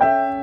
Música